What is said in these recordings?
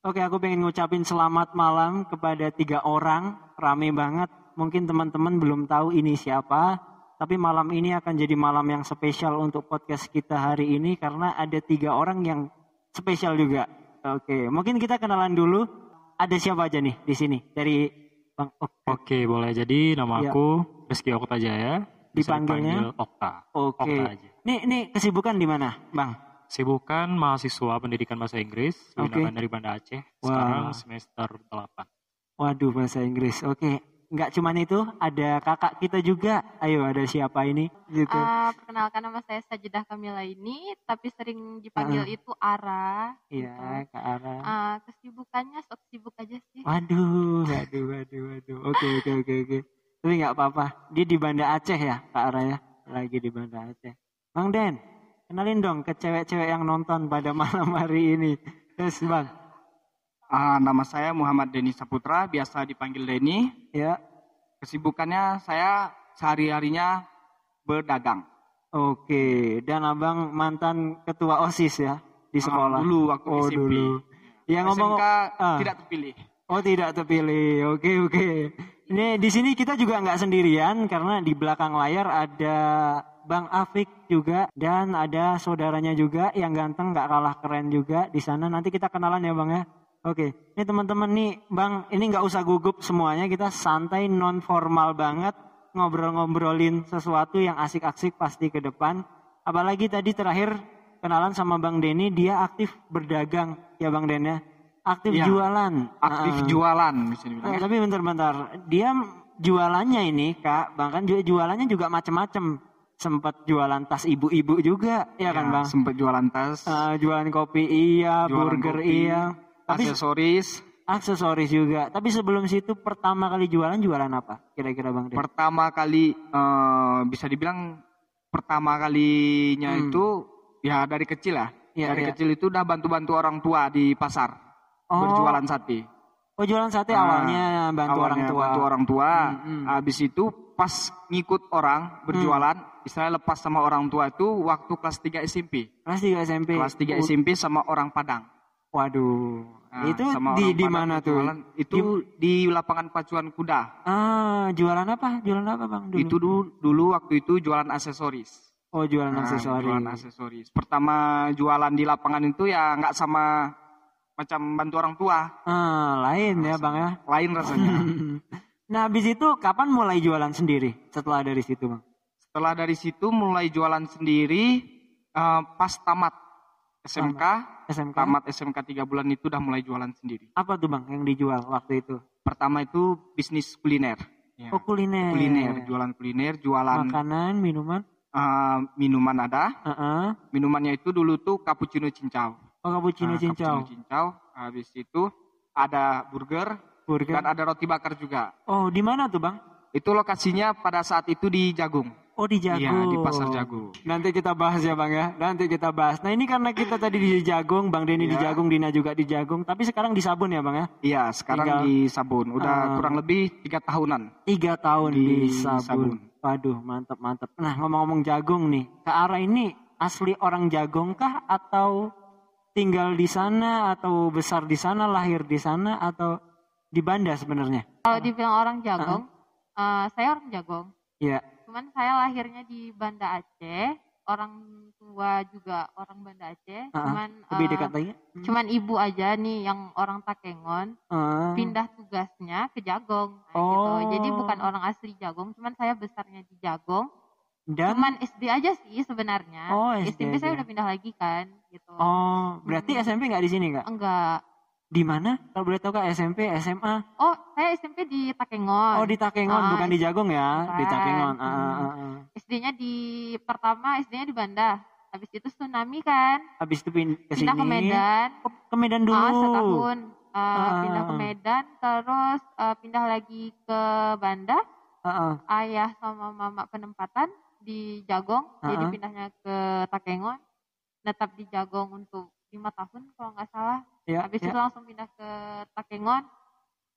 Oke, aku pengen ngucapin selamat malam kepada tiga orang. Rame banget. Mungkin teman-teman belum tahu ini siapa. Tapi malam ini akan jadi malam yang spesial untuk podcast kita hari ini karena ada tiga orang yang spesial juga. Oke, mungkin kita kenalan dulu. Ada siapa aja nih di sini dari Bang Okta? Oke, boleh. Jadi nama Iya. aku Rizky Okta Jaya. Dipanggilnya? dipanggil Okta. Oke. Okta aja. Nih, nih kesibukan di mana, Bang? Sibukan mahasiswa pendidikan bahasa Inggris. Winangan dari Banda Aceh. Wah. Sekarang semester 8. Waduh, bahasa Inggris. Oke, nggak cuman itu, ada kakak kita juga. Ayo, ada siapa ini? Gitu. Ah, perkenalkan nama saya Sajidah Kamila ini, tapi sering dipanggil Ah. itu Ara. Iya, Kak Ara. Ah, kesibukannya sok sibuk aja sih. Waduh, waduh, waduh, waduh. Oke, oke, oke, oke. Tapi nggak apa-apa. Dia di Banda Aceh ya, Kak Ara ya. Lagi di Banda Aceh. Bang Den, kenalin dong ke cewek-cewek yang nonton pada malam hari ini. Terus Bang, Ah, nama saya Muhammad Deni Saputra, biasa dipanggil Deni. ya. Kesibukannya saya sehari-harinya berdagang. Oke, dan Abang mantan ketua OSIS ya di Ah, sekolah. dulu waktu oh, SMP. dulu. Ya ngomong SMK ah. tidak terpilih. Oh tidak terpilih. Oke oke. Ini di sini kita juga nggak sendirian karena di belakang layar ada Bang Afik juga dan ada saudaranya juga yang ganteng nggak kalah keren juga di sana. Nanti kita kenalan ya Bang ya. Oke. Ini teman-teman nih Bang ini nggak usah gugup semuanya kita santai non formal banget ngobrol-ngobrolin sesuatu yang asik-asik pasti ke depan. Apalagi tadi terakhir kenalan sama Bang Denny dia aktif berdagang ya Bang Den ya. Aktif Iya. jualan. Aktif Ah. jualan bisa dibilang. Eh, ya. tapi bentar-bentar, dia jualannya ini kak, bahkan ju- jualannya juga macem-macem. Sempat jualan tas ibu-ibu juga, ya kan Ya, bang? Sempat jualan tas, Eh, jualan kopi iya, Jualan burger kopi, iya, tapi aksesoris. aksesoris juga. Tapi sebelum situ pertama kali jualan jualan apa? Kira-kira bang? Pertama kali eh, bisa dibilang pertama kalinya Hmm. itu ya dari kecil lah. Iya, dari iya. kecil itu udah bantu-bantu orang tua di pasar Oh. berjualan sate. Oh jualan sate Ah, awalnya bantu orang Awalnya tua. bantu orang tua. Hmm, hmm. Habis itu pas ngikut orang berjualan, istilahnya lepas sama orang tua itu waktu kelas 3 SMP. Kelas 3 SMP. Kelas 3 Uh, SMP sama orang Padang. Waduh, Nah, itu sama di di mana tuh? berjualan. Itu di lapangan pacuan kuda. Ah, jualan apa? Jualan apa bang? Dulu? Itu dulu, dulu waktu itu jualan aksesoris. Oh jualan Nah, aksesoris. Jualan aksesoris. Pertama jualan di lapangan itu ya nggak sama macam bantu orang tua, Ah, lain ya bang ya. lain rasanya. nah habis itu kapan mulai jualan sendiri? Setelah dari situ bang? Setelah dari situ mulai jualan sendiri eh, pas tamat SMK, SMK? tamat SMK 3 bulan itu udah mulai jualan sendiri. Apa tuh bang yang dijual waktu itu? Pertama itu bisnis kuliner. Ya, Oh kuliner. kuliner, jualan kuliner, jualan Makanan, minuman. eh, minuman ada. Heeh. Minumannya itu dulu tuh cappuccino cincau. Oh cappuccino Nah, cincau. cappuccino cincau. Habis itu ada burger Burger. dan ada roti bakar juga. Oh di mana tuh bang? Itu lokasinya pada saat itu di Jagung. Oh di Jagung. Iya, di pasar Jagung. Nanti kita bahas ya bang ya. Nanti kita bahas. Nah ini karena kita tadi di Jagung, bang Denny di Iya. Jagung, Dina juga di Jagung. Tapi sekarang di Sabun ya bang ya. Iya, sekarang Tinggal- di Sabun. Udah Ah. kurang lebih tiga tahunan. Tiga tahun di, Di Sabun. Sabun. Waduh, mantep mantep. Nah ngomong-ngomong jagung nih, ke arah ini asli orang jagung kah atau tinggal di sana atau besar di sana, lahir di sana atau di Banda sebenarnya? Kalau dibilang orang Jagong, eh, saya orang Jagong. Iya. Cuman saya lahirnya di Banda Aceh, orang tua juga orang Banda Aceh. Ah, Cuman Lebih eh, dekat lagi? Hmm. cuman ibu aja nih yang orang Takengon Ah. pindah tugasnya ke Jagong. Nah, Oh. gitu. Jadi bukan orang asli Jagong, cuman saya besarnya di Jagong. Dan Cuman SD aja sih sebenarnya. Oh, SD SMP saya udah pindah lagi kan, gitu. oh, berarti Hmm. SMP nggak di sini kak? Enggak. Di mana? Kalau boleh tahu kak SMP, SMA? Oh, saya SMP di Takengon. Oh di Takengon, Ah, bukan di Jagung ya? Di bukan. Takengon. Ah, Hmm. ah, ah. SD-nya di pertama SD-nya di Banda. Habis itu tsunami kan, Habis itu pin- ke pindah ke. Medan. Oh, ke Medan dulu. Ah, setahun Uh, Ah. pindah ke Medan, terus uh, pindah lagi ke Banda. Ah, ah. Ayah sama mama penempatan di Jagong, jadi Ah. pindahnya ke Takengon. Netap di Jagong untuk lima tahun kalau nggak salah. Ya, Habis ya. itu langsung pindah ke Takengon,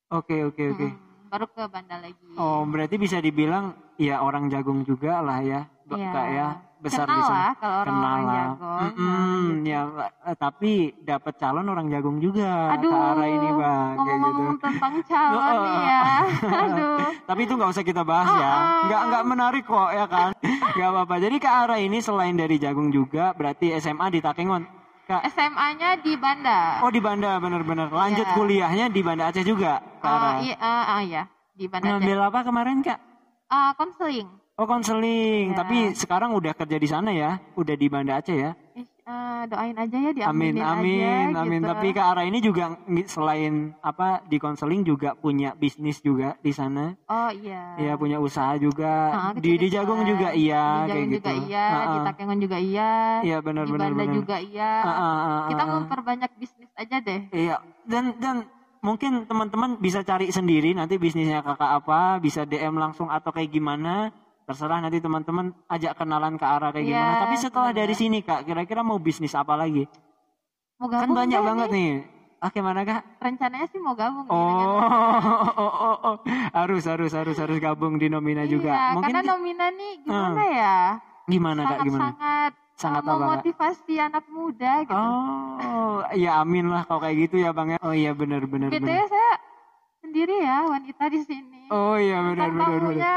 Oke, oke, oke. hmm, baru ke Banda lagi. Oh, berarti bisa dibilang ya orang jagung juga lah ya. Iya. Ya besar Kenal di sana. lah kalau Kenal lah. jago. Nah, Mm-mm, gitu. ya, eh, tapi dapat calon orang jagung juga Aduh, ke arah ini bang, kayak gitu. tentang calon nih ya. Aduh. Tapi itu nggak usah kita bahas ya, Ah, ah. nggak nggak menarik kok ya kan, nggak apa-apa. Jadi ke arah ini selain dari jagung juga, berarti SMA di Takengon. Kak, SMA-nya di Banda. oh di Banda bener-bener. Lanjut Iya. kuliahnya di Banda Aceh juga. Oh, arah. iya, ah, ah, iya, di Banda. Aceh. Ngambil apa kemarin kak? Ah, konseling. Oh konseling, Iya. tapi sekarang udah kerja di sana ya, udah di Banda Aceh ya. Ah, doain aja ya Amin, diaminin amin, aja, amin. gitu. Tapi ke arah ini juga selain apa di konseling juga punya bisnis juga di sana. Oh iya. Ya punya usaha juga. Ah, di di. Jagung juga iya Di kayak Jagung gitu. juga iya, Ah, di ah. Takengon juga iya. Iya benar di benar Banda benar. juga iya. Ah, ah, ah, ah, Kita memperbanyak bisnis aja deh. Iya dan dan mungkin teman-teman bisa cari sendiri nanti bisnisnya kakak apa, bisa DM langsung atau kayak gimana. Terserah nanti teman-teman ajak kenalan ke arah kayak Iya, gimana. Tapi setelah benar. dari sini kak, kira-kira mau bisnis apa lagi? Mau Kan gabung banyak deh banget nih. nih. Ah gimana kak? Rencananya sih mau gabung nih Oh, dengan oh, oh, oh. harus harus harus harus gabung di Nomina juga. Iya, Mungkin karena Nomina nih gimana Hmm. ya? gimana kak gimana? Sangat-sangat Sangat uh, apa, memotivasi anak muda gitu. Oh, ya amin lah kalau kayak gitu ya bang ya. Oh iya benar benar BTW benar. saya sendiri ya wanita di sini. Oh iya benar Bintang benar benar. tamunya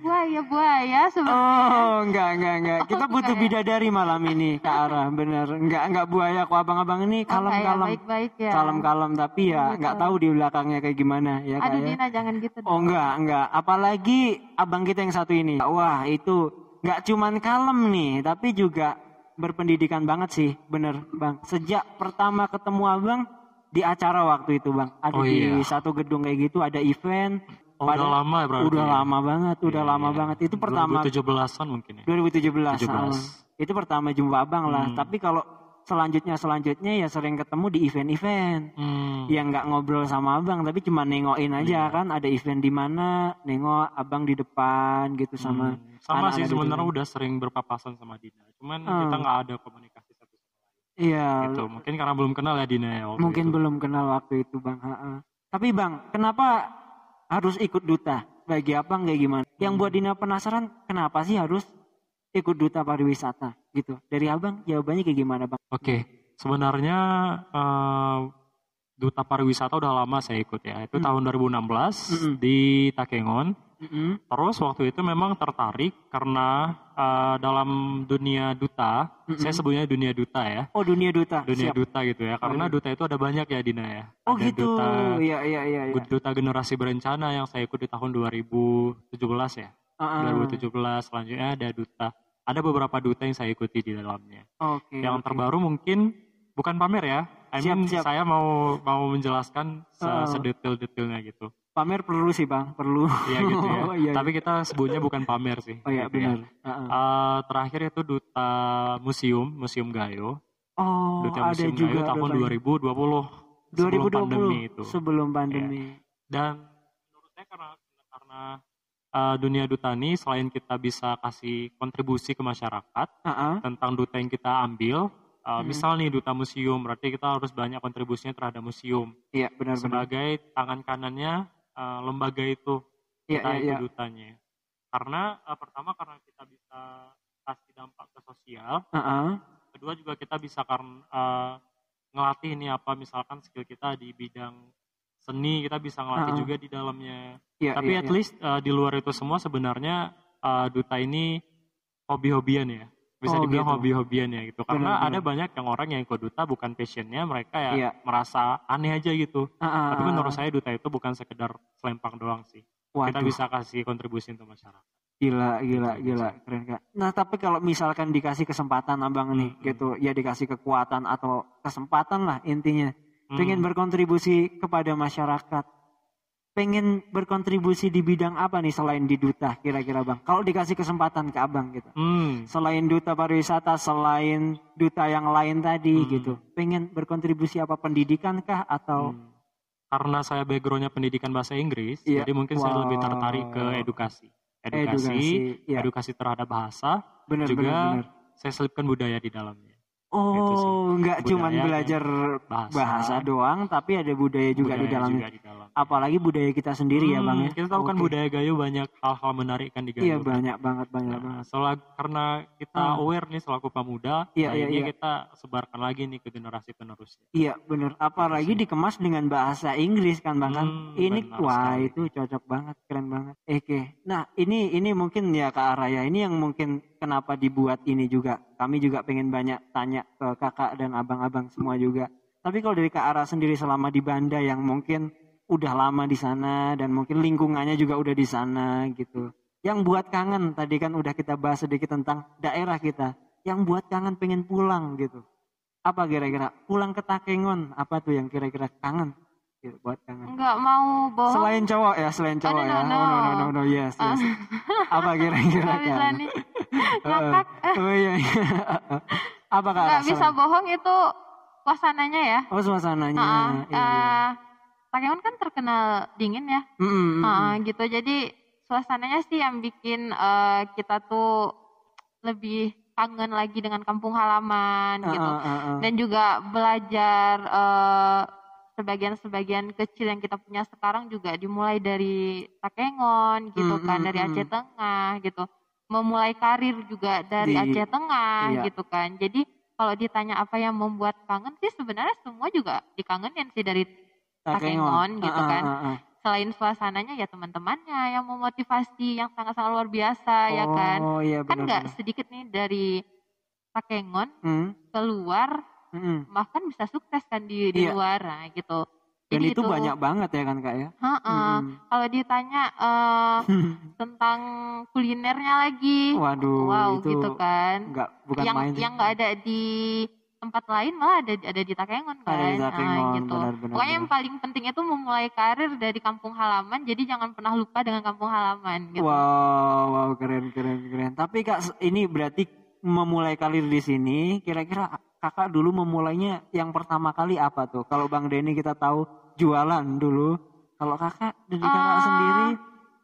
buaya-buaya sebenarnya. Oh enggak enggak enggak. Kita Oh, butuh enggak ya? bidadari malam ini ke arah bener. Enggak enggak buaya kok abang-abang ini Oh, ya, kalem-kalem. baik-baik ya. Kalem-kalem tapi ya Betul. enggak tahu di belakangnya kayak gimana ya kak Aduh ya. Dina jangan gitu Oh enggak, enggak. Apalagi abang kita yang satu ini. Wah itu enggak cuman kalem nih, tapi juga berpendidikan banget sih, bener bang. Sejak pertama ketemu abang di acara waktu itu bang, ada Oh, di iya. satu gedung kayak gitu, ada event. Oh, udah lama ya berarti Udah ya? lama banget, udah Iya, lama iya. banget. Itu pertama 2017-an mungkin ya. 2017. 17. ah. Itu pertama jumpa abang lah. Hmm. Tapi kalau selanjutnya selanjutnya ya sering ketemu di event-event Hmm. yang nggak ngobrol sama abang tapi cuma nengokin aja Iya. kan ada event di mana nengok abang di depan gitu sama Hmm. sama sih anak-anak di sebenarnya udah sering berpapasan sama Dina. Cuman Hmm. kita nggak ada komunikasi satu sama lain. iya Gitu. Mungkin karena belum kenal ya Dina ya waktu mungkin itu. belum kenal waktu itu bang Ha-ha. tapi bang kenapa harus ikut duta bagi abang kayak gimana yang Hmm. buat Dina penasaran kenapa sih harus ikut duta pariwisata gitu dari abang jawabannya kayak gimana bang Oke, sebenarnya eh, duta pariwisata udah lama saya ikut ya. Itu Hmm. tahun 2016 Mm-mm. di Takengon. Mm-mm. Terus waktu itu memang tertarik karena eh, dalam dunia duta, Mm-mm. saya sebutnya dunia duta ya. oh dunia duta Dunia Siap. duta gitu ya. Karena iya. duta itu ada banyak ya Dina ya. oh Ada gitu Duta, iya iya iya iya. duta generasi berencana yang saya ikut di tahun 2017 ya. Ah, ah. 2017 selanjutnya ada duta. Ada beberapa duta yang saya ikuti di dalamnya. oke yang oke. terbaru mungkin bukan pamer ya. I Siap, mean, siap. saya mau mau menjelaskan se Oh. sedetail-detailnya gitu. Pamer perlu sih bang perlu Iya gitu ya. oh, iya, Tapi kita sebutnya bukan pamer sih. oh iya gitu ya. benar ah. Eh, terakhir itu duta museum, Museum Gayo. oh duta ada Museum juga Gayo tahun dutanya. 2020. sebelum 2020 pandemi itu. Iya. sebelum pandemi Dan menurut saya karena karena eh, dunia duta ini selain kita bisa kasih kontribusi ke masyarakat Ah, ah. tentang duta yang kita ambil, eh, Hmm. misal nih duta museum, berarti kita harus banyak kontribusinya terhadap museum. iya benar-benar sebagai tangan kanannya eh, lembaga itu iya kita itu iya dutanya karena eh, pertama karena kita bisa kasih dampak ke sosial Ah, ah. kedua juga kita bisa karena eh, ngelatih ini apa misalkan skill kita di bidang seni kita bisa ngelatih Ah. juga di dalamnya Iya, tapi iya, at iya. least eh, di luar itu semua sebenarnya eh, duta ini hobi-hobian ya bisa Oh, dibilang gitu. hobi-hobian ya gitu karena Benar, ada benar. banyak yang orang yang ikut duta bukan passionnya mereka ya Iya. merasa aneh aja gitu ah, tapi menurut saya duta itu bukan sekedar selempang doang sih. Kita Waduh, bisa kasih kontribusi untuk masyarakat. gila gila Gitu, gila keren kak nah tapi kalau misalkan dikasih kesempatan abang nih Hmm, gitu ya dikasih kekuatan atau kesempatan lah intinya Hmm. pengen berkontribusi kepada masyarakat pengen berkontribusi di bidang apa nih selain di duta kira-kira bang kalau dikasih kesempatan ke abang gitu Hmm, selain duta pariwisata selain duta yang lain tadi Hmm. gitu pengen berkontribusi apa pendidikan kah atau hmm. Karena saya backgroundnya pendidikan bahasa Inggris, Iya. jadi mungkin saya lebih Wow. tertarik ke edukasi. Edukasi, edukasi ya edukasi terhadap bahasa, benar juga benar benar saya selipkan budaya di dalamnya. Gitu oh nggak dan belajar bahasa. bahasa doang tapi ada budaya juga di Budaya dalamnya juga di dalam. apalagi budaya kita sendiri ya bang ya Hmm, Kita tahu kan Oke. budaya Gayo banyak hal-hal menarik kan di Gayo. iya banyak banget banyak Nah, banget soal- karena kita Hmm. aware nih selaku pemuda, Iya, iya, ini iya. kita sebarkan lagi nih ke generasi penerusnya. Iya bener, apalagi dikemas dengan bahasa Inggris kan bang kan. Hmm, ini benar wah sekali. itu cocok banget, keren banget. Oke, nah ini ini mungkin ya Kak Araya, ini yang mungkin kenapa dibuat ini juga. Kami juga pengen banyak tanya ke kakak dan abang-abang semua juga. Tapi kalau dari Kak Ara sendiri selama di Banda yang mungkin udah lama di sana dan mungkin lingkungannya juga udah di sana gitu. Yang buat kangen tadi kan udah kita bahas sedikit tentang daerah kita. Yang buat kangen pengen pulang gitu apa kira-kira pulang ke Takengon apa tuh yang kira-kira kangen buat kangen Nggak mau bohong. selain cowok ya selain cowok no, ya no, oh no no no. no no yes yes apa kira-kira. Heeh. Ngakak. oh iya iya apa kak Nggak bisa bohong itu suasananya ya. oh suasananya Heeh, iya, Takengon kan terkenal dingin ya. Mm, mm, mm, Heeh, mm. gitu. Jadi suasananya sih yang bikin eh, kita tuh lebih kangen lagi dengan kampung halaman Ah, gitu. ah, ah, ah. Dan juga belajar eh, sebagian-sebagian kecil yang kita punya sekarang juga dimulai dari Takengon gitu Hmm, kan, dari. Aceh Tengah gitu. Memulai karir juga dari Di- Aceh Tengah iya. gitu kan. Jadi kalau ditanya apa yang membuat kangen sih sebenarnya semua juga dikangenin sih dari Takengon gitu Ah, ah, kan. ah, ah. selain suasananya ya teman-temannya yang memotivasi yang sangat-sangat luar biasa ya kan. oh iya Kan nggak benar sedikit nih dari Takengon Hmm, keluar mm, mm. bahkan bisa sukses kan di, di Iya. luar nah gitu. dan Jadi itu banyak banget ya kan kak ya Heeh. Mm, Kalau ditanya mm. tentang kulinernya lagi, waduh wow itu gitu kan. nggak bukan yang main yang nggak ada di tempat lain malah ada ada di Takengon kan. Ada di Nah, Takengon, gitu. benar-benar, Pokoknya yang benar. paling penting itu memulai karir dari kampung halaman. Jadi jangan pernah lupa dengan kampung halaman gitu. Wow, wow, keren, keren, keren. Tapi kak, ini berarti memulai karir di sini. Kira-kira kakak dulu memulainya yang pertama kali apa tuh? Kalau bang Denny kita tahu jualan dulu. Kalau kakak dari kakak Ah, sendiri,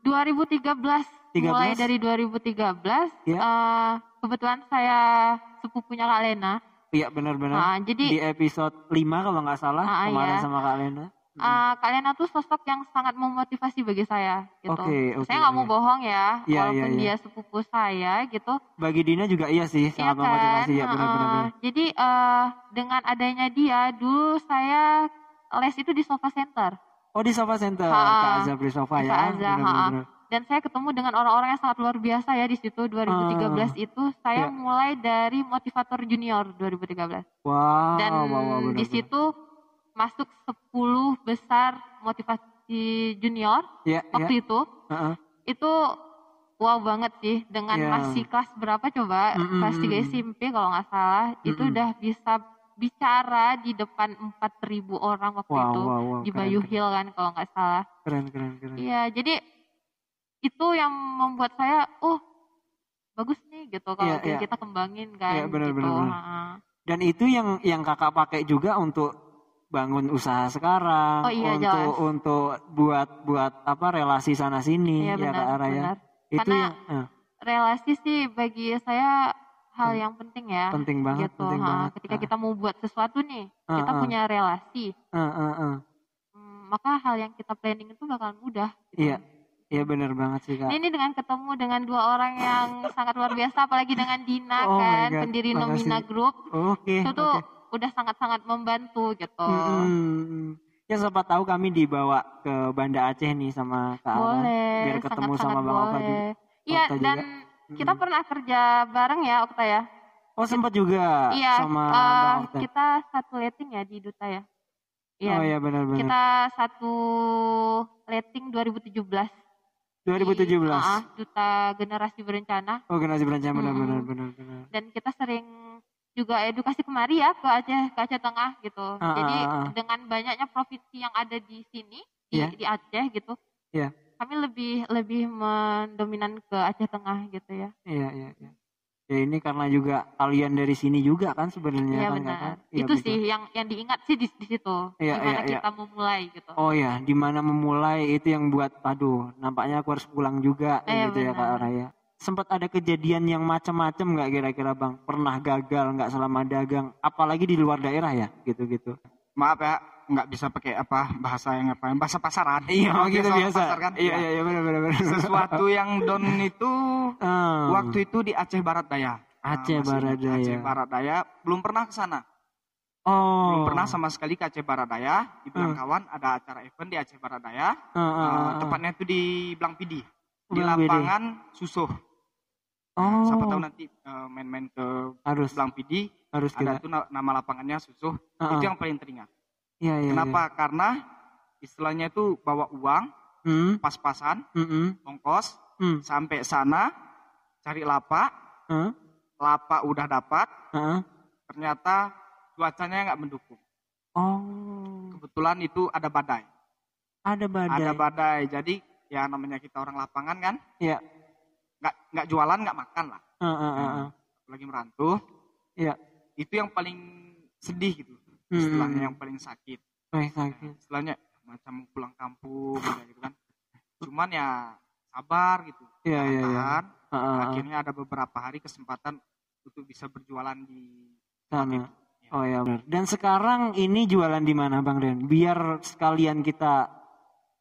2013 mulai 13? dari 2013 Ya. eh, kebetulan saya sepupunya Kak Lena. iya benar-benar. Di jadi episode 5 kalau nggak salah Ah, kemarin iya. sama kak Lena. Kak Lena tuh sosok yang sangat memotivasi bagi saya gitu. Oke, oke, saya nggak mau iya. bohong ya, Iya, walaupun iya, iya. dia sepupu saya gitu. Bagi Dina juga iya sih, Iya sangat memotivasi ya kan? benar-benar. Heeh. Jadi eh, dengan adanya dia, dulu saya les itu di Sofa Center. Oh di Sofa Center, Ha, Kak Sofa di ya. Kak Azza, benar-benar. Dan saya ketemu dengan orang-orang yang sangat luar biasa ya di situ 2013 itu. Iya. Saya mulai dari motivator junior 2013. Wow, Dan wow, wow, di benar-benar. situ masuk 10 besar motivasi junior Iya, iya. waktu itu. Heeh. Itu wow banget sih dengan Iya. masih kelas berapa coba? Mm-mm. Kelas 3 SMP kalau nggak salah. Itu Mm-mm. udah bisa bicara di depan 4000 orang waktu Wow, itu wow, wow, di Bayu keren. Hill kan kalau nggak salah. Keren, keren, keren. Iya, jadi itu yang membuat saya, oh bagus nih gitu kalau Iya, iya. kita kembangin kan Iya, benar, gitu. benar, benar. Dan itu yang yang kakak pakai juga untuk bangun usaha sekarang, Oh iya, untuk jelas. untuk buat buat apa relasi sana sini Iya ya benar, kak ya. benar. Itu Karena yang eh, relasi sih bagi saya hal Pen- yang penting ya. penting banget, gitu. penting ha. banget. Ketika Ah. kita mau buat sesuatu nih, Ah, kita ah. punya relasi, eh, eh. hmm, maka hal yang kita planning itu bakalan mudah. gitu. Iya, iya benar banget sih kak. Nah, ini dengan ketemu dengan dua orang yang sangat luar biasa, apalagi dengan Dina Oh kan, pendiri makasih. Nomina Group, Oke, itu tuh oke. Udah sangat-sangat membantu gitu. Mm-mm. Ya siapa tahu kami dibawa ke Banda Aceh nih sama Kak. Boleh, biar ketemu sangat-sangat sama Bang Okta juga. Iya, Okta juga. dan kita pernah kerja bareng ya, Okta ya. Oh sempat juga Iya, sama eh, Bang Okta. kita satu letting ya di Duta ya. Iya, Oh iya benar-benar. kita satu letting 2017. 2017. Di, ah, Duta Generasi Berencana. Oh generasi berencana benar-benar Mm-mm. benar-benar. Dan kita sering juga edukasi kemari ya ke Aceh, ke Aceh Tengah gitu. Ah, Jadi ah. dengan banyaknya provinsi yang ada di sini, di, Iya. di Aceh gitu. Iya. Kami lebih lebih mendominan ke Aceh Tengah gitu ya. Iya iya iya. Ya ini karena juga kalian dari sini juga kan sebenarnya Iya kan benar. Kakak? Iya, itu betul. sih yang yang diingat sih di, di situ. Iya, Gimana iya, iya. kita memulai gitu. Oh ya, di mana memulai itu yang buat aduh, nampaknya aku harus pulang juga Iya, gitu ya Kak benar. Raya. Sempat ada kejadian yang macam-macam nggak kira-kira Bang? Pernah gagal nggak selama dagang, apalagi di luar daerah ya, gitu-gitu. maaf ya nggak bisa pakai apa bahasa yang apa bahasa pasaran Iya, Kalau gitu biasa. pasar kan Iya, ya. iya, iya, benar, benar, benar. sesuatu yang down itu Ah. waktu itu di Aceh Barat Daya Nah, Aceh masih Barat Aceh Daya. Barat Daya belum pernah ke sana Oh. belum pernah sama sekali ke Aceh Barat Daya dibilang Hmm. kawan ada acara event di Aceh Barat Daya ah, ah. tepatnya itu di Blangpidi di lapangan Susuh Oh. siapa tahu nanti eh, main-main ke harus Blangpidi harus ada kita. tuh na- nama lapangannya Susuh Ah, itu yang paling teringat Iya, iya. kenapa karena istilahnya itu bawa uang Iya. Hmm, pas-pasan hmm, hmm, ongkos hmm. sampai sana cari lapak Hah? lapak udah dapat Heeh. ternyata cuacanya nggak mendukung Oh. kebetulan itu ada badai Ada badai. ada badai jadi ya namanya kita orang lapangan kan Iya. nggak nggak jualan nggak makan lah Ah, ah, ah, ah. lagi merantau Iya. itu yang paling sedih gitu Hmm, istilahnya hmm. yang paling sakit Baik, sakit. istilahnya macam pulang kampung gitu kan cuman ya sabar gitu Iya, iya, iya. Akhirnya ada beberapa hari kesempatan untuk bisa berjualan di Sana. Oh ya benar. Dan sekarang ini jualan di mana Bang Ren? Biar sekalian kita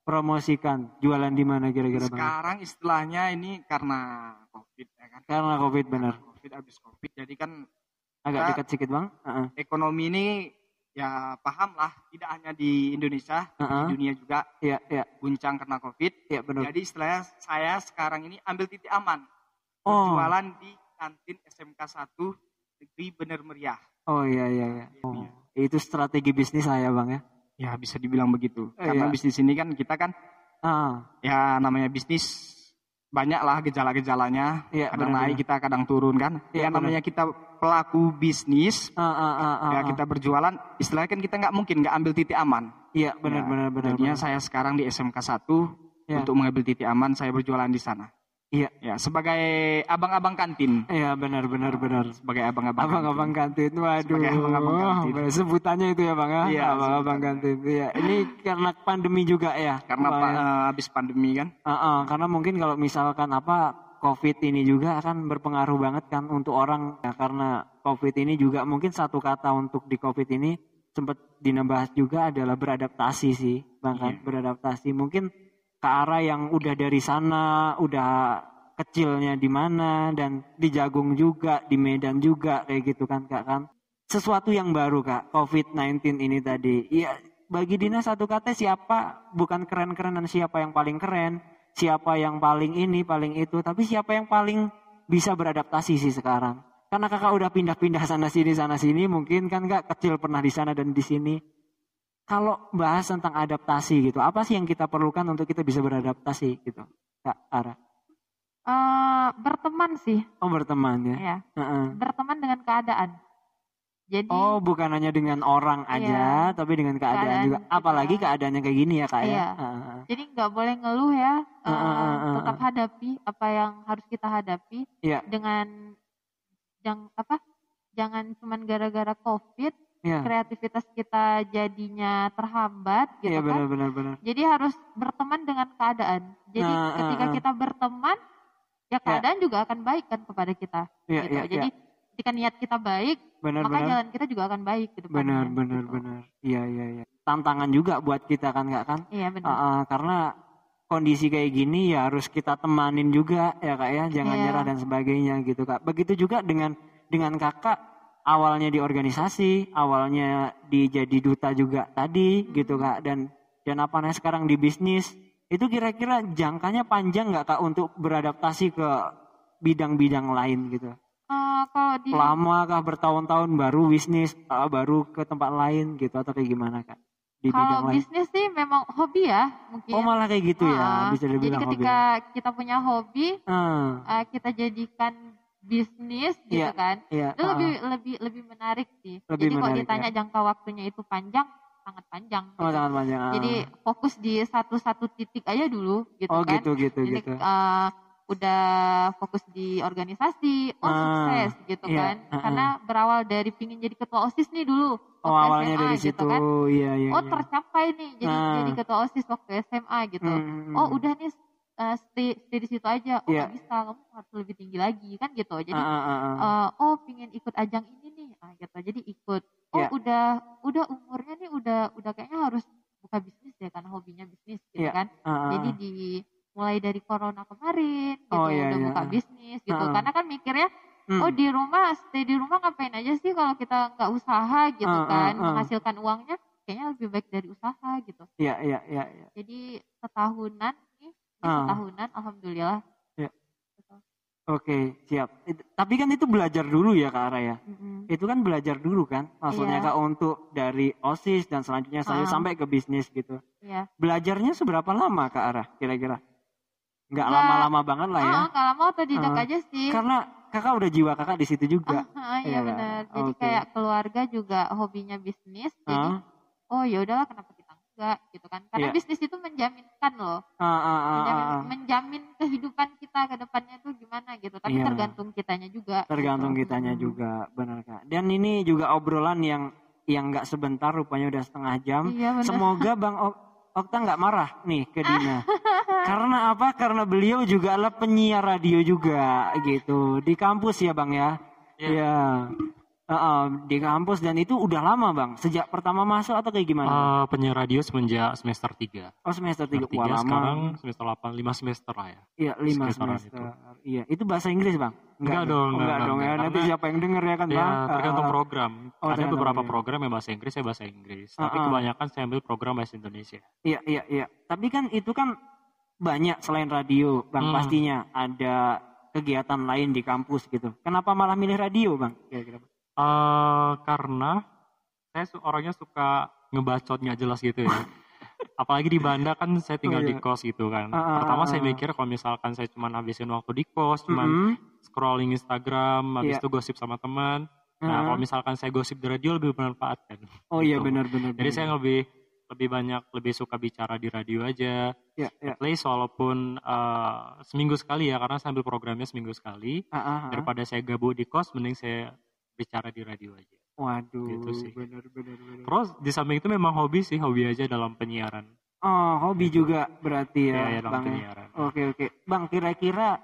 promosikan jualan di mana kira-kira Bang? sekarang istilahnya ini karena covid ya kan Karena Covid benar. Covid habis covid jadi kan Agak Kita- dekat sedikit Bang. Heeh. ekonomi ini ya paham lah tidak hanya di Indonesia Heeh. di dunia juga Iya, iya, guncang karena covid iya benar. jadi istilahnya saya sekarang ini ambil titik aman Oh. jualan di kantin SMK 1 negeri Bener Meriah Oh iya iya iya. Oh. Iya. Itu strategi bisnis saya Bang ya. Ya bisa dibilang begitu Eh, karena iya. bisnis ini kan kita kan Ah, ya namanya bisnis banyak lah gejala-gejalanya Iya, kadang benar-benar. naik kita kadang turun kan Iya, ya namanya kita pelaku bisnis ah, ah, ah, ah, ya ah. kita berjualan istilahnya kan kita nggak mungkin nggak ambil titik aman Iya benar Ya, benar benar. jadinya benar. saya sekarang di SMK 1 Ya. untuk mengambil titik aman saya berjualan di sana Iya. ya sebagai abang-abang kantin Iya benar benar benar. sebagai abang-abang Abang-abang kantin, waduh. Sebagai abang-abang kantin. Sebutannya itu ya bang ya. Iya, abang-abang kantin. Iya. Ini karena pandemi juga ya. kantin. karena Wah, pa- ya. eh, habis pandemi kan Ah, ah, karena mungkin kalau misalkan apa COVID ini juga akan berpengaruh banget kan untuk orang ya, karena COVID ini juga mungkin satu kata untuk di COVID ini sempat dinebahas juga adalah beradaptasi sih, bang kan Iya. beradaptasi mungkin ke arah yang udah dari sana udah kecilnya di mana dan di Jagung juga di Medan juga kayak gitu kan kak kan? Sesuatu yang baru kak COVID-19 ini tadi. Iya bagi Dina satu kata siapa? Bukan keren-kerenan siapa yang paling keren siapa yang paling ini paling itu tapi siapa yang paling bisa beradaptasi sih sekarang? Karena kakak udah pindah-pindah sana sini sana sini mungkin kan kak kecil pernah di sana dan di sini kalau bahas tentang adaptasi gitu apa sih yang kita perlukan untuk kita bisa beradaptasi gitu kak Ara Eh, berteman sih, oh berteman ya ya. Heeh. Berteman dengan keadaan. Jadi Oh, bukan hanya dengan orang aja, tapi dengan keadaan, Keadaan juga. kita. Apalagi keadaannya kayak gini ya, Kak ya. Iya. Heeh. jadi nggak boleh ngeluh ya. ah, ah, ah, tetap hadapi apa yang harus kita hadapi Iya. dengan yang apa? Jangan cuman gara-gara covid Iya. kreativitas kita jadinya terhambat gitu Iya kan. benar benar benar. Jadi harus berteman dengan keadaan. Jadi Nah, ah, ketika ah. kita berteman, ya keadaan juga akan baik kan kepada kita. Iya gitu. iya Jadi iya. ketika niat kita baik, Benar maka benar. jalan kita juga akan baik ke depannya. Benar benar gitu. benar. Iya iya iya. Tantangan juga buat kita kan Kak kan? Iya benar. Ah, ah, karena kondisi kayak gini ya harus kita temanin juga ya Kak ya, jangan Iya. nyerah dan sebagainya gitu Kak. Begitu juga dengan dengan Kakak awalnya di organisasi, awalnya di jadi duta juga tadi gitu Kak dan dan apa namanya sekarang di bisnis. Itu kira-kira jangkanya panjang nggak Kak untuk beradaptasi ke bidang-bidang lain gitu? Eh, kalau di Lama kah bertahun-tahun baru bisnis, ah, baru ke tempat lain gitu atau kayak gimana Kak? Di bidang kalau lain. bisnis sih memang hobi ya mungkin. Oh malah kayak gitu ya, Ah, bisa Jadi dibilang hobi. ketika kita punya hobi, Ah, eh, kita jadikan bisnis gitu Iya, kan. iya, Itu ah, lebih lebih lebih menarik sih. Lebih Jadi kalau ditanya jangka waktunya itu panjang, sangat panjang. oh, gitu. sangat panjang. Jadi fokus di satu-satu titik aja dulu gitu oh kan. gitu gitu Jadi gitu. eh, udah fokus di organisasi, oh Ah, sukses gitu iya, kan. ah, ah. Karena berawal dari pingin jadi ketua OSIS nih dulu. Oh awalnya SMA dari gitu situ, kan. iya iya. Oh iya. tercapai nih jadi Ah. jadi ketua OSIS waktu SMA gitu. Hmm, Oh hmm, udah nih eh, stay stay di situ aja. Oh Iya. nggak bisa, kamu harus lebih tinggi lagi kan gitu. Jadi ah, ah, ah. eh, oh pingin ikut ajang ini nih, ah, gitu. Jadi ikut oh Iya. udah udah umurnya nih udah udah kayaknya harus buka bisnis ya karena hobinya bisnis gitu Iya. kan. Heeh. Jadi di mulai dari corona kemarin gitu Oh, iya, udah iya. buka bisnis gitu. Heeh. Karena kan mikirnya Hmm. oh di rumah stay di rumah ngapain aja sih kalau kita nggak usaha gitu Heeh, kan heeh. menghasilkan uangnya kayaknya lebih baik dari usaha gitu. Iya, iya, iya, iya. Jadi setahunan Ah. setahunan alhamdulillah. Gitu. Oke, siap. It- tapi kan itu belajar dulu ya Kak Ara ya. Mm-mm. Itu kan belajar dulu kan, maksudnya Iya. Kak untuk dari OSIS dan selanjutnya saya Ah. sampai ke bisnis gitu. Iya. Belajarnya seberapa lama Kak Ara kira-kira? Nggak lama-lama banget lah ya. Mau otodidak Ah. aja sih. Karena Kakak udah jiwa Kakak di situ juga. Ah, Iya iya kan? benar. Jadi Oke. kayak keluarga juga hobinya bisnis. Jadi oh ya udahlah kenapa enggak gitu kan? Karena Iya. bisnis itu menjaminkan loh. ah, ah, ah, menjamin, ah, menjamin kehidupan kita ke depannya tuh gimana gitu. Tapi Iya. tergantung kitanya juga. Tergantung gitu. kitanya Mm. juga, benar Kak. Dan ini juga obrolan yang yang nggak sebentar, rupanya udah setengah jam. Iya. Semoga Bang Ok- Okta nggak marah nih ke Dina. Karena apa? Karena beliau juga adalah penyiar radio juga gitu di kampus ya Bang ya. Iya. Iya. Heeh, di kampus dan itu udah lama Bang. Sejak pertama masuk atau kayak gimana? Bang? Eh, penyiar radio semenjak semester 3. oh semester tiga. Semester Wah tiga, lama. sekarang semester 8, 5 semester lah ya. Iya lima sekitaran semester. Iya itu bahasa Inggris Bang? Enggak dong, Enggak, enggak, dong ya. enggak. Nanti Karena- siapa yang denger ya kan Ya, Bang? tergantung program. Oh, Ada beberapa program. program yang bahasa Inggris, saya bahasa Inggris. Tapi Ah, ah. kebanyakan saya ambil program bahasa Indonesia. Iya, iya, iya. Tapi kan itu kan banyak selain radio, Bang. Hmm. Pastinya ada kegiatan lain di kampus gitu. Kenapa malah milih radio, Bang? Kira-kira. Eh karena saya orangnya suka ngebacot nggak jelas gitu ya. Apalagi di Banda kan saya tinggal Oh, di iya. kos gitu kan. Ah, ah, Pertama ah, saya mikir kalau misalkan saya cuma habisin waktu di kos, cuman Mm-mm. scrolling Instagram, habis Iya. itu gosip sama teman. Nah, Ah. kalau misalkan saya gosip di radio lebih bermanfaat kan. Oh iya Gitu. benar-benar. Jadi saya lebih lebih banyak lebih suka bicara di radio aja. ya, ya. At least walaupun eh, seminggu sekali ya karena saya ambil programnya seminggu sekali. Ah, ah. Daripada saya gabut di kos, mending saya bicara di radio aja. Waduh, Gitu sih. benar-benar. benar. Terus di samping itu memang hobi sih, hobi aja dalam penyiaran. Oh, hobi juga berarti Ya, ya, ya dalam Bang. penyiaran. Oke, oke. Bang, kira-kira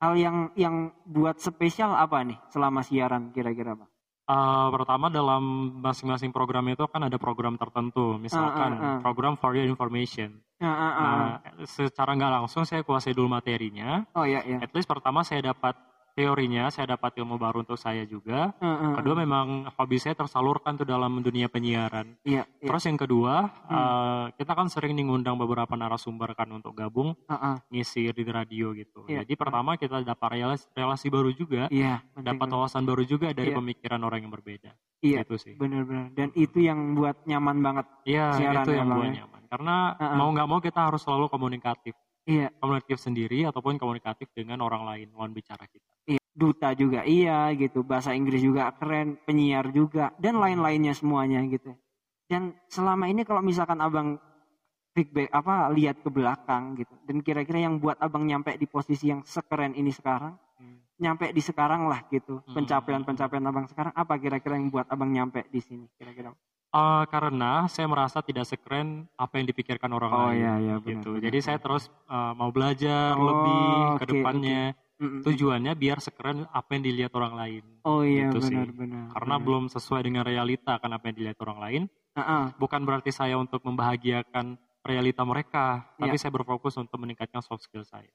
hal yang yang buat spesial apa nih selama siaran kira-kira, Bang? Eh, pertama dalam masing-masing program itu kan ada program tertentu, misalkan Ah, ah, ah. program for your information. Ah, ah, ah. Nah, secara nggak langsung saya kuasai dulu materinya. oh iya, iya. At least pertama saya dapat teorinya, saya dapat ilmu baru untuk saya juga. Ah, ah. Kedua memang hobi saya tersalurkan tuh dalam dunia penyiaran. Iya, iya. Terus yang kedua, Hmm. eh, kita kan sering nih ngundang beberapa narasumber kan untuk gabung Ah, ah. ngisi di radio gitu. Iya. Jadi pertama kita dapat relasi, relasi baru juga, Iya, penting dapat wawasan baru juga dari Iya. pemikiran orang yang berbeda. Iya, Gitu sih. benar-benar. Dan itu yang buat nyaman banget. Iya, Siaran itu ya, yang buat ya. nyaman. Karena Uh-uh. mau nggak mau kita harus selalu komunikatif. Iya, Komunikatif sendiri ataupun komunikatif dengan orang lain, lawan bicara kita. Duta juga iya gitu, bahasa Inggris juga keren, penyiar juga dan lain-lainnya semuanya gitu. Dan selama ini kalau misalkan Abang feedback apa lihat ke belakang gitu dan kira-kira yang buat Abang nyampe di posisi yang sekeren ini sekarang, Hmm. nyampe di sekarang lah gitu. Hmm. Pencapaian-pencapaian Abang sekarang apa kira-kira yang buat Abang nyampe di sini kira-kira? Eh, karena saya merasa tidak sekeren apa yang dipikirkan orang Oh lain. iya iya benar. gitu. benar, Jadi saya terus eh, mau belajar Oh, lebih ke depannya. Mm-mm. Tujuannya biar sekeren apa yang dilihat orang lain. Oh iya gitu sih. benar-benar. Karena belum sesuai dengan realita kan apa yang dilihat orang lain. Bukan berarti saya untuk membahagiakan realita mereka, tapi saya berfokus untuk meningkatkan soft skill saya.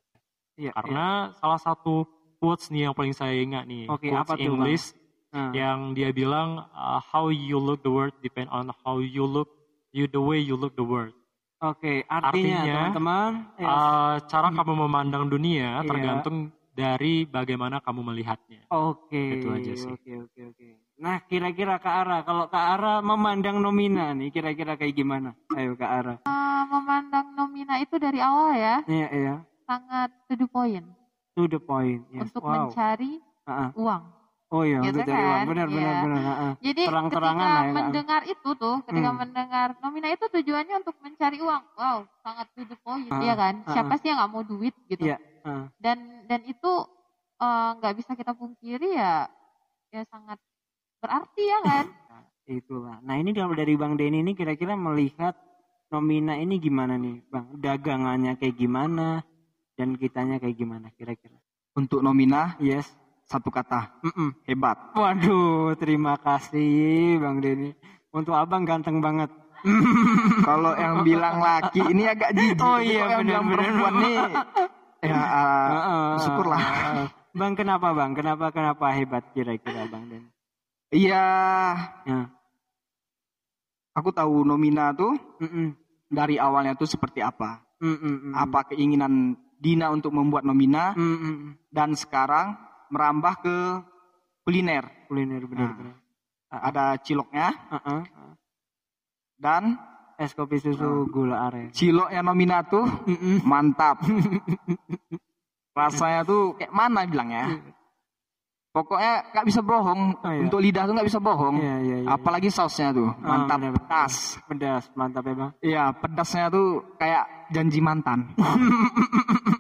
Iya. Karena salah satu quotes nih yang paling saya ingat nih, Oke, quotes apa tuh? English Ah. yang dia bilang uh, how you look the world depend on how you look you the way you look the world. Oke, artinya, Artinya, teman-teman, ya, Uh, cara kamu memandang dunia Iya. tergantung dari bagaimana kamu melihatnya. oke, itu aja sih. Oke, oke, oke. Nah, kira-kira Kak Ara, kalau Kak Ara memandang Nomina nih, kira-kira kayak gimana? Ayo Kak Ara. Eh, memandang Nomina itu dari awal ya Iya, iya. sangat to the point To the point. Yes. untuk wow. mencari ah. uang. Oh iya, Gitu untuk cari uang. kan? Benar, benar, Iya. benar. ah, ah. Jadi Terang-terangan ketika lah ya, mendengar itu tuh, ketika Hmm. mendengar Nomina itu tujuannya untuk mencari uang. Wow, sangat to the point, iya kan? ah, Siapa sih yang nggak mau duit gitu? Iya. Dan dan itu eh, nggak bisa kita pungkiri ya, ya sangat berarti ya kan? Nah, itulah. Nah, ini kalau dari Bang Denny ini kira-kira melihat Nomina ini gimana nih, Bang? Dagangannya kayak gimana dan kitanya kayak gimana kira-kira? Untuk nomina Yes. satu kata. Mm -mm. Hebat. Waduh, terima kasih Bang Denny. Untuk abang ganteng banget. Kalau yang bilang laki ini agak jijik. Oh iya, yang bilang perempuan nih ya uh, uh, syukurlah. Uh, bang kenapa bang? Kenapa kenapa hebat kira-kira bang Den? Iya. Ya. Aku tahu nomina tuh mm -mm. dari awalnya tuh seperti apa. Mm -mm. Apa keinginan Dina untuk membuat nomina mm -mm. dan sekarang merambah ke kuliner. Kuliner benar-benar. Nah, ada ciloknya. Uh -uh. Dan es kopi susu gula aren. Ciloknya nomina tuh mantap. Rasanya tuh kayak mana bilangnya? Pokoknya nggak bisa bohong. Oh, iya. Untuk lidah tuh nggak bisa bohong. Iya, iya, iya. Apalagi sausnya tuh oh, mantap, oh, pedas. Pedas, mantap ya bang. Iya, pedasnya tuh kayak janji mantan.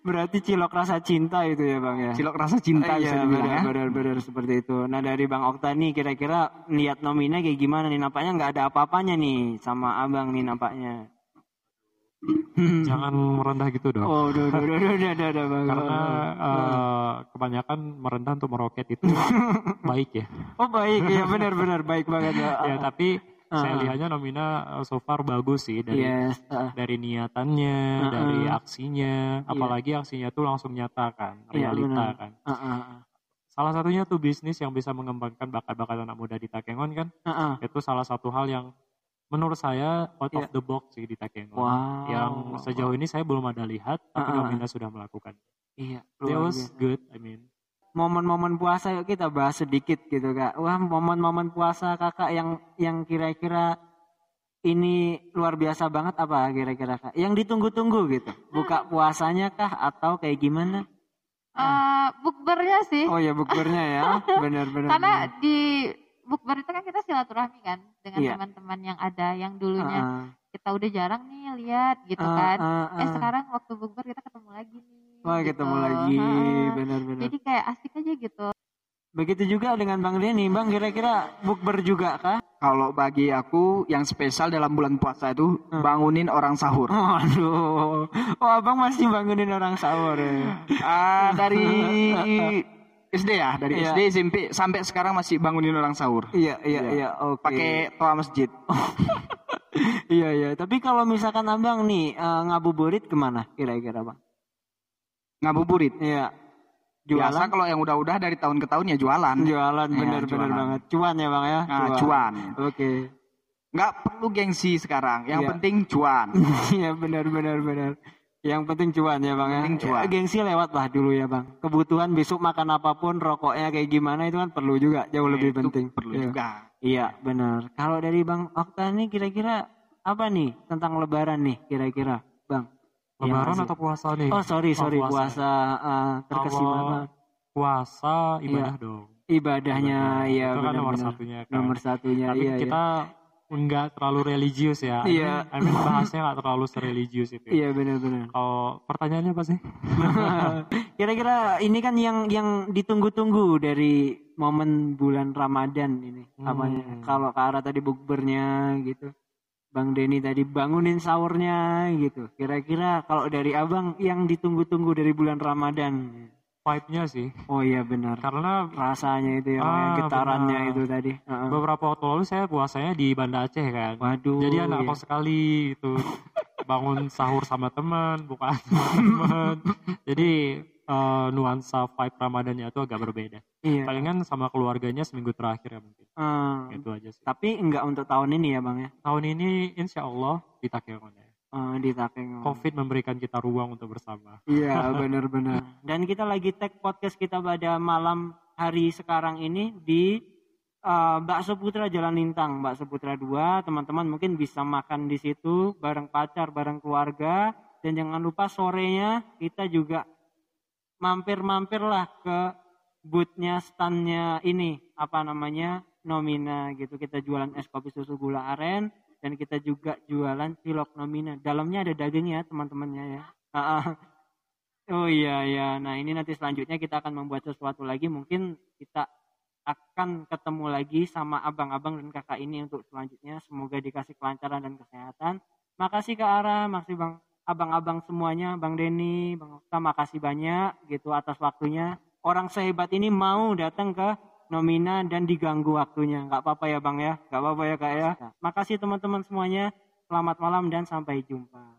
Berarti cilok rasa cinta itu ya bang ya? Cilok rasa cinta eh, iya, benar, ya. benar, benar seperti itu. Nah dari bang Okta nih kira-kira lihat nomina kayak gimana nih? Nampaknya nggak ada apa-apanya nih sama abang nih nampaknya. Jangan merendah gitu dong. Oh, udah, udah, udah, udah, udah, udah, bang. Karena uh, kebanyakan merendah untuk meroket itu baik ya. Oh baik ya benar-benar baik banget ya. ya tapi uh. saya lihatnya nomina eh, so far bagus sih dari yes. uh. dari niatannya, uh -uh. dari aksinya, yeah. apalagi aksinya tuh langsung nyata kan, iya, realita yeah, kan. Uh -uh. Salah satunya tuh bisnis yang bisa mengembangkan bakat-bakat anak muda di Takengon kan, uh -uh. itu salah satu hal yang menurut saya out yeah. of the box sih di Takengon. Wow. Yang sejauh ini saya belum ada lihat, tapi uh -uh. nomina sudah melakukan. Iya. That was good, I mean momen-momen puasa yuk kita bahas sedikit gitu kak. Wah momen-momen puasa kakak yang yang kira-kira ini luar biasa banget apa kira-kira kak? Yang ditunggu-tunggu gitu. Buka puasanya kah atau kayak gimana? Uh, bukbernya sih. Oh ya bukbernya ya, benar-benar. Karena di bukber itu kan kita silaturahmi kan dengan iya. teman-teman yang ada yang dulunya uh, kita udah jarang nih lihat gitu uh, kan. Uh, uh. Eh sekarang waktu bukber kita ketemu lagi nih Wah gitu. ketemu lagi, benar-benar. Jadi kayak asik aja gitu. Begitu juga dengan Bang Denny, Bang kira-kira bukber juga kah? Kalau bagi aku yang spesial dalam bulan puasa itu hmm. bangunin orang sahur. Waduh, oh, abang masih bangunin orang sahur ya? ah, dari SD ya, dari iya. SD SMP sampai sekarang masih bangunin orang sahur. Iya iya iya, iya oke. Okay. Pakai toa masjid. iya iya, tapi kalau misalkan abang nih uh, ngabuburit ke mana kira-kira bang? Ngabuburit. Iya. Jualan. Biasa kalau yang udah-udah dari tahun ke tahun ya jualan. Jualan bener-bener ya, banget. Cuan ya bang ya. Nah, cuan. Oke. Okay. Nggak perlu gengsi sekarang. Yang ya. penting cuan. Iya benar-benar benar. Yang penting cuan ya bang ya. Penting cuan. Ya, gengsi lewat lah dulu ya bang. Kebutuhan besok makan apa pun, rokoknya kayak gimana itu kan perlu juga. Jauh ya, lebih penting. Perlu ya. juga. Iya benar. Kalau dari bang Okta nih kira-kira apa nih tentang Lebaran nih kira-kira bang? Lebaran atau puasa nih? Oh sorry sorry oh, puasa, puasa uh, terkesima Puasa ibadah iya. dong. Ibadahnya iya Itu kan nomor satunya kan. Nomor satunya Tapi iya. kita iya. enggak terlalu religius ya. Iya. I mean, bahasnya enggak terlalu sereligius itu. Iya benar-benar. Kalau pertanyaannya apa sih? Kira-kira ini kan yang yang ditunggu-tunggu dari momen bulan Ramadan ini. Hmm. Apanya? Kalau ke arah tadi bukbernya gitu. Bang Denny tadi bangunin sahurnya gitu. Kira-kira kalau dari abang yang ditunggu-tunggu dari bulan Ramadan? Vibe-nya sih. Oh iya benar. Karena rasanya itu yang, ah, yang getarannya benar. itu tadi. Uh-uh. Beberapa waktu lalu saya puasanya di Banda Aceh kan. Waduh. Jadi anak iya. sekali itu bangun sahur sama teman, bukan sama teman. Jadi uh, nuansa vibe Ramadannya itu agak berbeda. Iya. Palingan sama keluarganya seminggu terakhir ya mungkin. Hmm. Itu aja sih. Tapi enggak untuk tahun ini ya bang ya? Tahun ini insya Allah di Takengon ya. Uh, di Takengon. Covid memberikan kita ruang untuk bersama. Iya benar-benar. Dan kita lagi tag podcast kita pada malam hari sekarang ini di uh, Bakso Putra Jalan Lintang, Bakso Putra 2. Teman-teman mungkin bisa makan di situ bareng pacar, bareng keluarga. Dan jangan lupa sorenya kita juga mampir-mampir lah ke bootnya standnya ini apa namanya nomina gitu. Kita jualan es kopi susu gula aren dan kita juga jualan cilok nomina. Dalamnya ada daging ya teman-temannya ya. Oh iya ya nah ini nanti selanjutnya kita akan membuat sesuatu lagi. Mungkin kita akan ketemu lagi sama abang-abang dan kakak ini untuk selanjutnya. Semoga dikasih kelancaran dan kesehatan. Makasih ke Ara. Makasih bang abang-abang semuanya, Bang Denny, Bang Okta, makasih banyak gitu atas waktunya. Orang sehebat ini mau datang ke Nomina dan diganggu waktunya. Nggak apa-apa ya Bang ya, nggak apa-apa ya Kak ya. Makasih teman-teman semuanya. Selamat malam dan sampai jumpa.